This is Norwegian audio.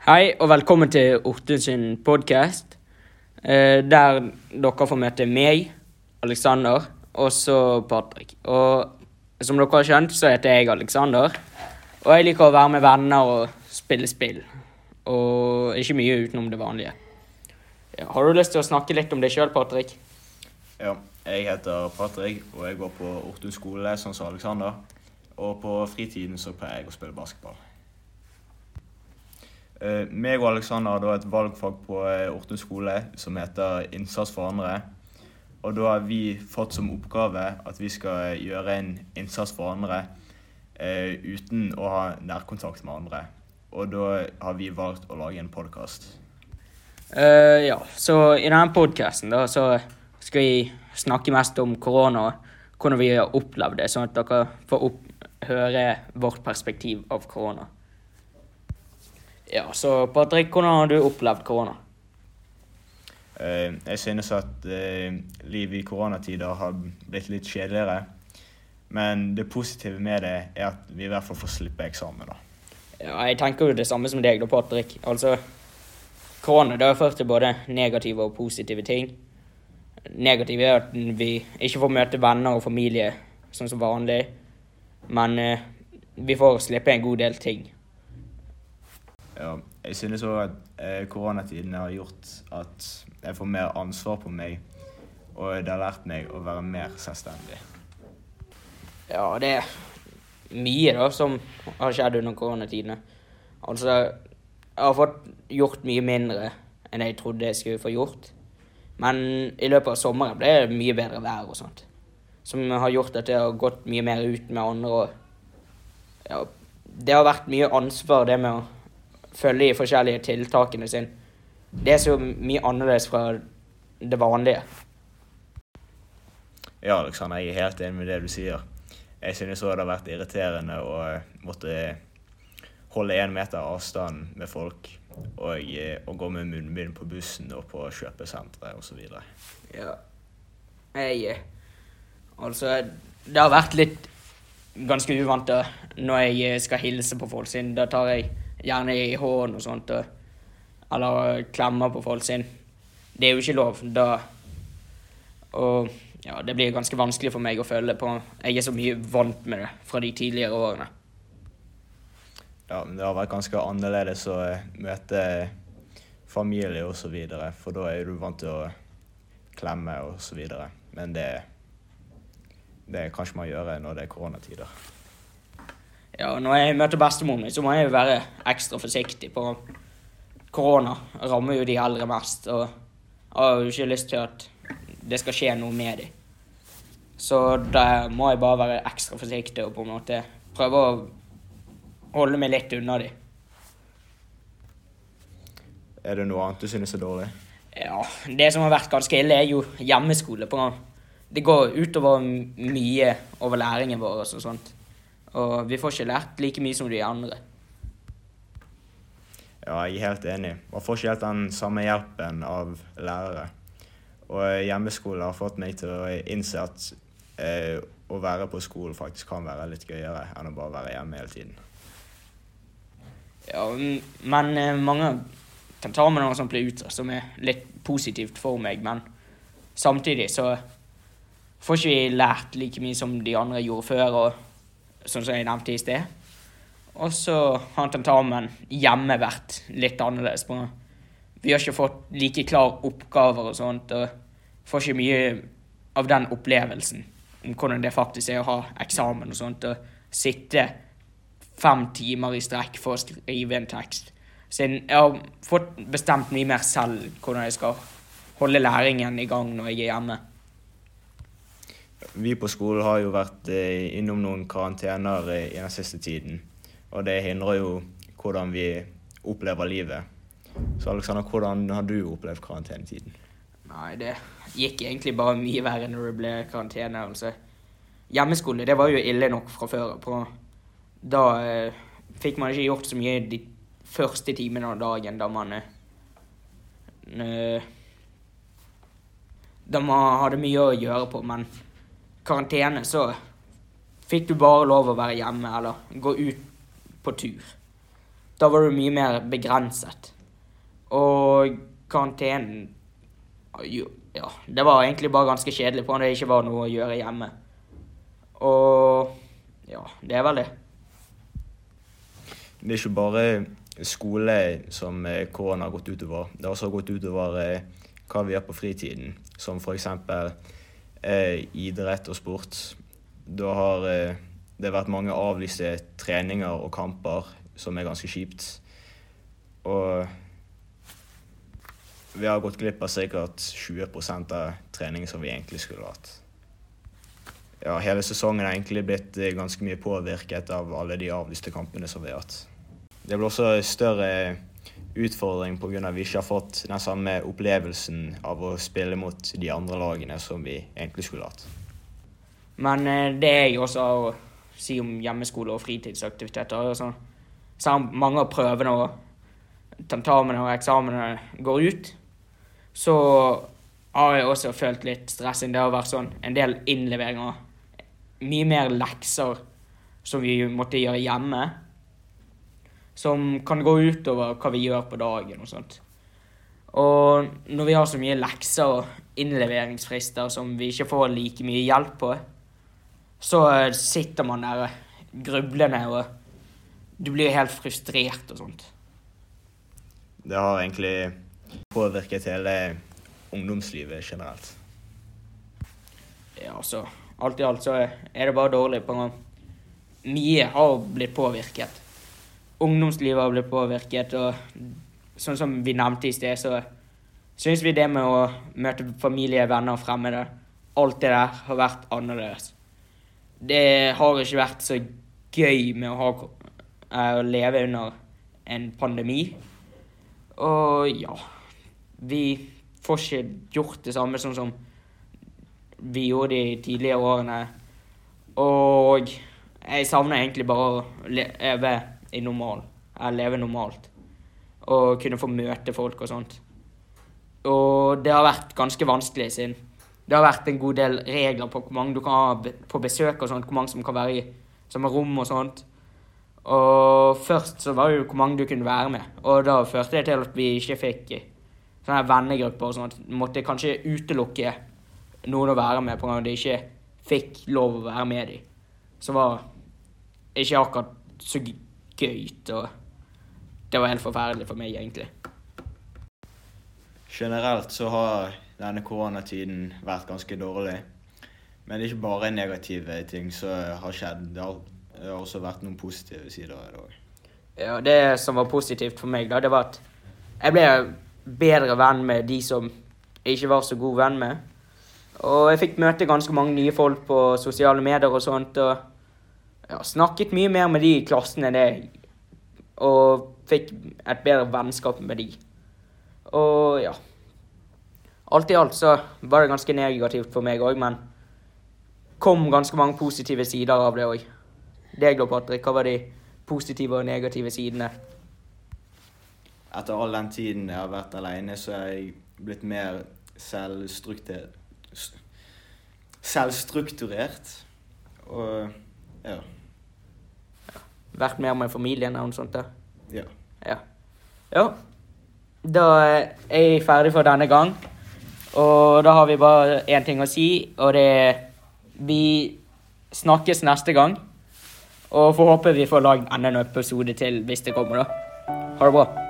Hei, og velkommen til Orte sin podkast. der dere får møte meg, Aleksander, og så Patrick. Og som dere har skjønt, så heter jeg Aleksander. Og jeg liker å være med venner og spille spill. Og ikke mye utenom det vanlige. Har du lyst til å snakke litt om deg sjøl, Patrick? Ja, jeg heter Patrick, og jeg går på Ortun skole, sånn som Aleksander. Og på fritiden så pleier jeg å spille basketball. Uh, meg og Aleksander har da et valgfag på uh, Ortun skole som heter Innsats for andre. Og da har vi fått som oppgave at vi skal gjøre en innsats for andre uh, uten å ha nærkontakt med andre. Og da har vi valgt å lage en podkast. Uh, ja, så i denne podkasten skal vi snakke mest om korona hvordan vi har opplevd det, sånn at dere får opp, høre vårt perspektiv av korona. Ja, så Patrick, hvordan har du opplevd korona? Uh, jeg synes at uh, livet i koronatider har blitt litt kjedeligere. Men det positive med det er at vi i hvert fall får slippe eksamen. da. Ja, jeg tenker jo det samme som deg, da, Patrick. Altså, korona det har ført til både negative og positive ting. Negative er at vi ikke får møte venner og familie sånn som vanlig. Men eh, vi får slippe en god del ting. Ja, jeg synes òg at eh, koronatiden har gjort at jeg får mer ansvar på meg. Og det har lært meg å være mer selvstendig. Ja, det er mye da som har skjedd under koronatidene. Altså, jeg har fått gjort mye mindre enn jeg trodde jeg skulle få gjort. Men i løpet av sommeren ble det mye bedre vær og sånt. Som har gjort at jeg har gått mye mer ut med andre. og ja, Det har vært mye ansvar, det med å følge de forskjellige tiltakene sine. Det er så mye annerledes fra det vanlige. Ja, Alexander, jeg er helt enig med det du sier. Jeg synes òg det har vært irriterende å måtte holde én meter avstand med folk og, og gå med munnbind på bussen og på kjøpesentre osv. Ja. Jeg Altså, det har vært litt ganske uvant da, når jeg skal hilse på folk sin. Da tar jeg gjerne i hånd og sånt, og, eller klemmer på folk sin. Det er jo ikke lov da. Og ja, det blir ganske vanskelig for meg å føle på. Jeg er så mye vant med det fra de tidligere årene. Ja, men det har vært ganske annerledes å møte familie og så videre, for da er du vant til å klemme og så videre. Men det, det kan ikke man gjøre når det er koronatider. Ja, når jeg møter bestemoren min, så må jeg jo være ekstra forsiktig på korona. Rammer jo de eldre mest, og jeg har jo ikke lyst til at det skal skje noe med dem. Så da må jeg bare være ekstra forsiktig og på en måte prøve å holde meg litt unna dem. Er det noe annet du synes er dårlig? Ja, det som har vært ganske ille, er jo hjemmeskole. På. Det går utover mye over læringen vår og sånt. Og vi får ikke lært like mye som de andre. Ja, jeg er helt enig. Man får ikke helt den samme hjelpen av lærere. Og hjemmeskole har fått meg til å innse at eh, å være på skolen faktisk kan være litt gøyere enn å bare være hjemme hele tiden. Ja, men eh, mange kan ta med noe som blir utsatt, som er litt positivt for meg. Men samtidig så får ikke vi lært like mye som de andre gjorde før. og sånn som jeg nevnte i sted. Og så har tentamen hjemme vært litt annerledes. På. Vi har ikke fått like klare oppgaver og sånt, og får ikke mye av den opplevelsen om hvordan det faktisk er å ha eksamen og sånt, og sitte fem timer i strekk for å skrive en tekst. Så jeg har fått bestemt mye mer selv hvordan jeg skal holde læringen i gang når jeg er hjemme. Vi på skolen har jo vært eh, innom noen karantener i den siste tiden. Og det hindrer jo hvordan vi opplever livet. Så Alexander, hvordan har du opplevd karantenetiden? Nei, det gikk egentlig bare mye verre når det ble karantene. altså. Hjemmeskole det var jo ille nok fra før. På. Da eh, fikk man ikke gjort så mye de første timene av dagen da man eh, Da man hadde mye å gjøre på, men karantene, så fikk du bare lov å være hjemme eller gå ut på tur. Da var du mye mer begrenset. Og karantenen Ja, det var egentlig bare ganske kjedelig på når det ikke var noe å gjøre hjemme. Og ja, det er vel det. Det er ikke bare skole som eh, korona har gått utover. Det har også gått utover eh, hva vi gjør på fritiden, som f.eks. Eh, idrett og sport. Da har eh, det vært mange avlyste treninger og kamper, som er ganske kjipt. Og vi har gått glipp av sikkert 20 av treningen som vi egentlig skulle hatt. Ja, hele sesongen har egentlig blitt eh, ganske mye påvirket av alle de avlyste kampene som vi har hatt. Det blir også større utfordring pga. vi ikke har fått den samme opplevelsen av å spille mot de andre lagene som vi egentlig skulle hatt. Men det er jo også å si om hjemmeskole og fritidsaktiviteter altså, Selv om mange av prøvene og tentamene og eksamene går ut, så har jeg også følt litt stressing. Det har vært sånn en del innleveringer. Mye mer lekser som vi måtte gjøre hjemme. Som kan gå utover hva vi gjør på dagen og sånt. Og når vi har så mye lekser og innleveringsfrister som vi ikke får like mye hjelp på, så sitter man der grublende og du blir helt frustrert og sånt. Det har egentlig påvirket hele ungdomslivet generelt. Ja, altså Alt i alt så er det bare dårlig på Mye har blitt påvirket. Ungdomslivet har blitt påvirket, og sånn som vi nevnte i sted, så syns vi det med å møte familie, venner og fremmede, alt det der har vært annerledes. Det har ikke vært så gøy med å, ha, eh, å leve under en pandemi. Og ja Vi får ikke gjort det samme sånn som vi gjorde de tidligere årene. Og jeg savner egentlig bare å leve i normal. Leve normalt. Og kunne få møte folk og sånt. Og det har vært ganske vanskelig siden det har vært en god del regler på hvor mange du kan ha på besøk og sånt, hvor mange som kan være i samme rom og sånt. Og først så var det jo hvor mange du kunne være med, og da førte det til at vi ikke fikk sånne vennegrupper og sånt. Måtte kanskje utelukke noen å være med på grunn av de ikke fikk lov å være med dem. Så var ikke akkurat så gøy, og det var helt forferdelig for meg, egentlig. Generelt så har denne koronatiden vært ganske dårlig. Men det er ikke bare negative ting som har skjedd. Det har det har også vært noen positive sider av det òg. Ja, det som var positivt for meg, da, det var at jeg ble bedre venn med de som jeg ikke var så god venn med. Og jeg fikk møte ganske mange nye folk på sosiale medier og sånt. Og ja, snakket mye mer med de i klassen enn det. Og fikk et bedre vennskap med de. Og ja. Alt i alt så var det ganske negativt for meg òg, men kom ganske mange positive sider av det òg deg da, Patrick? Hva var de positive og negative sidene? Etter all den tiden jeg har vært alene, så er jeg blitt mer selvstrukturert. Selvstrukturert. Og ja. Vært mer med familien og noe sånt? da? Ja. ja. Ja. Da er jeg ferdig for denne gang. Og da har vi bare én ting å si, og det er Vi snakkes neste gang. Og får håpe vi får lagd enda en episode til hvis det kommer, da. Ha det bra.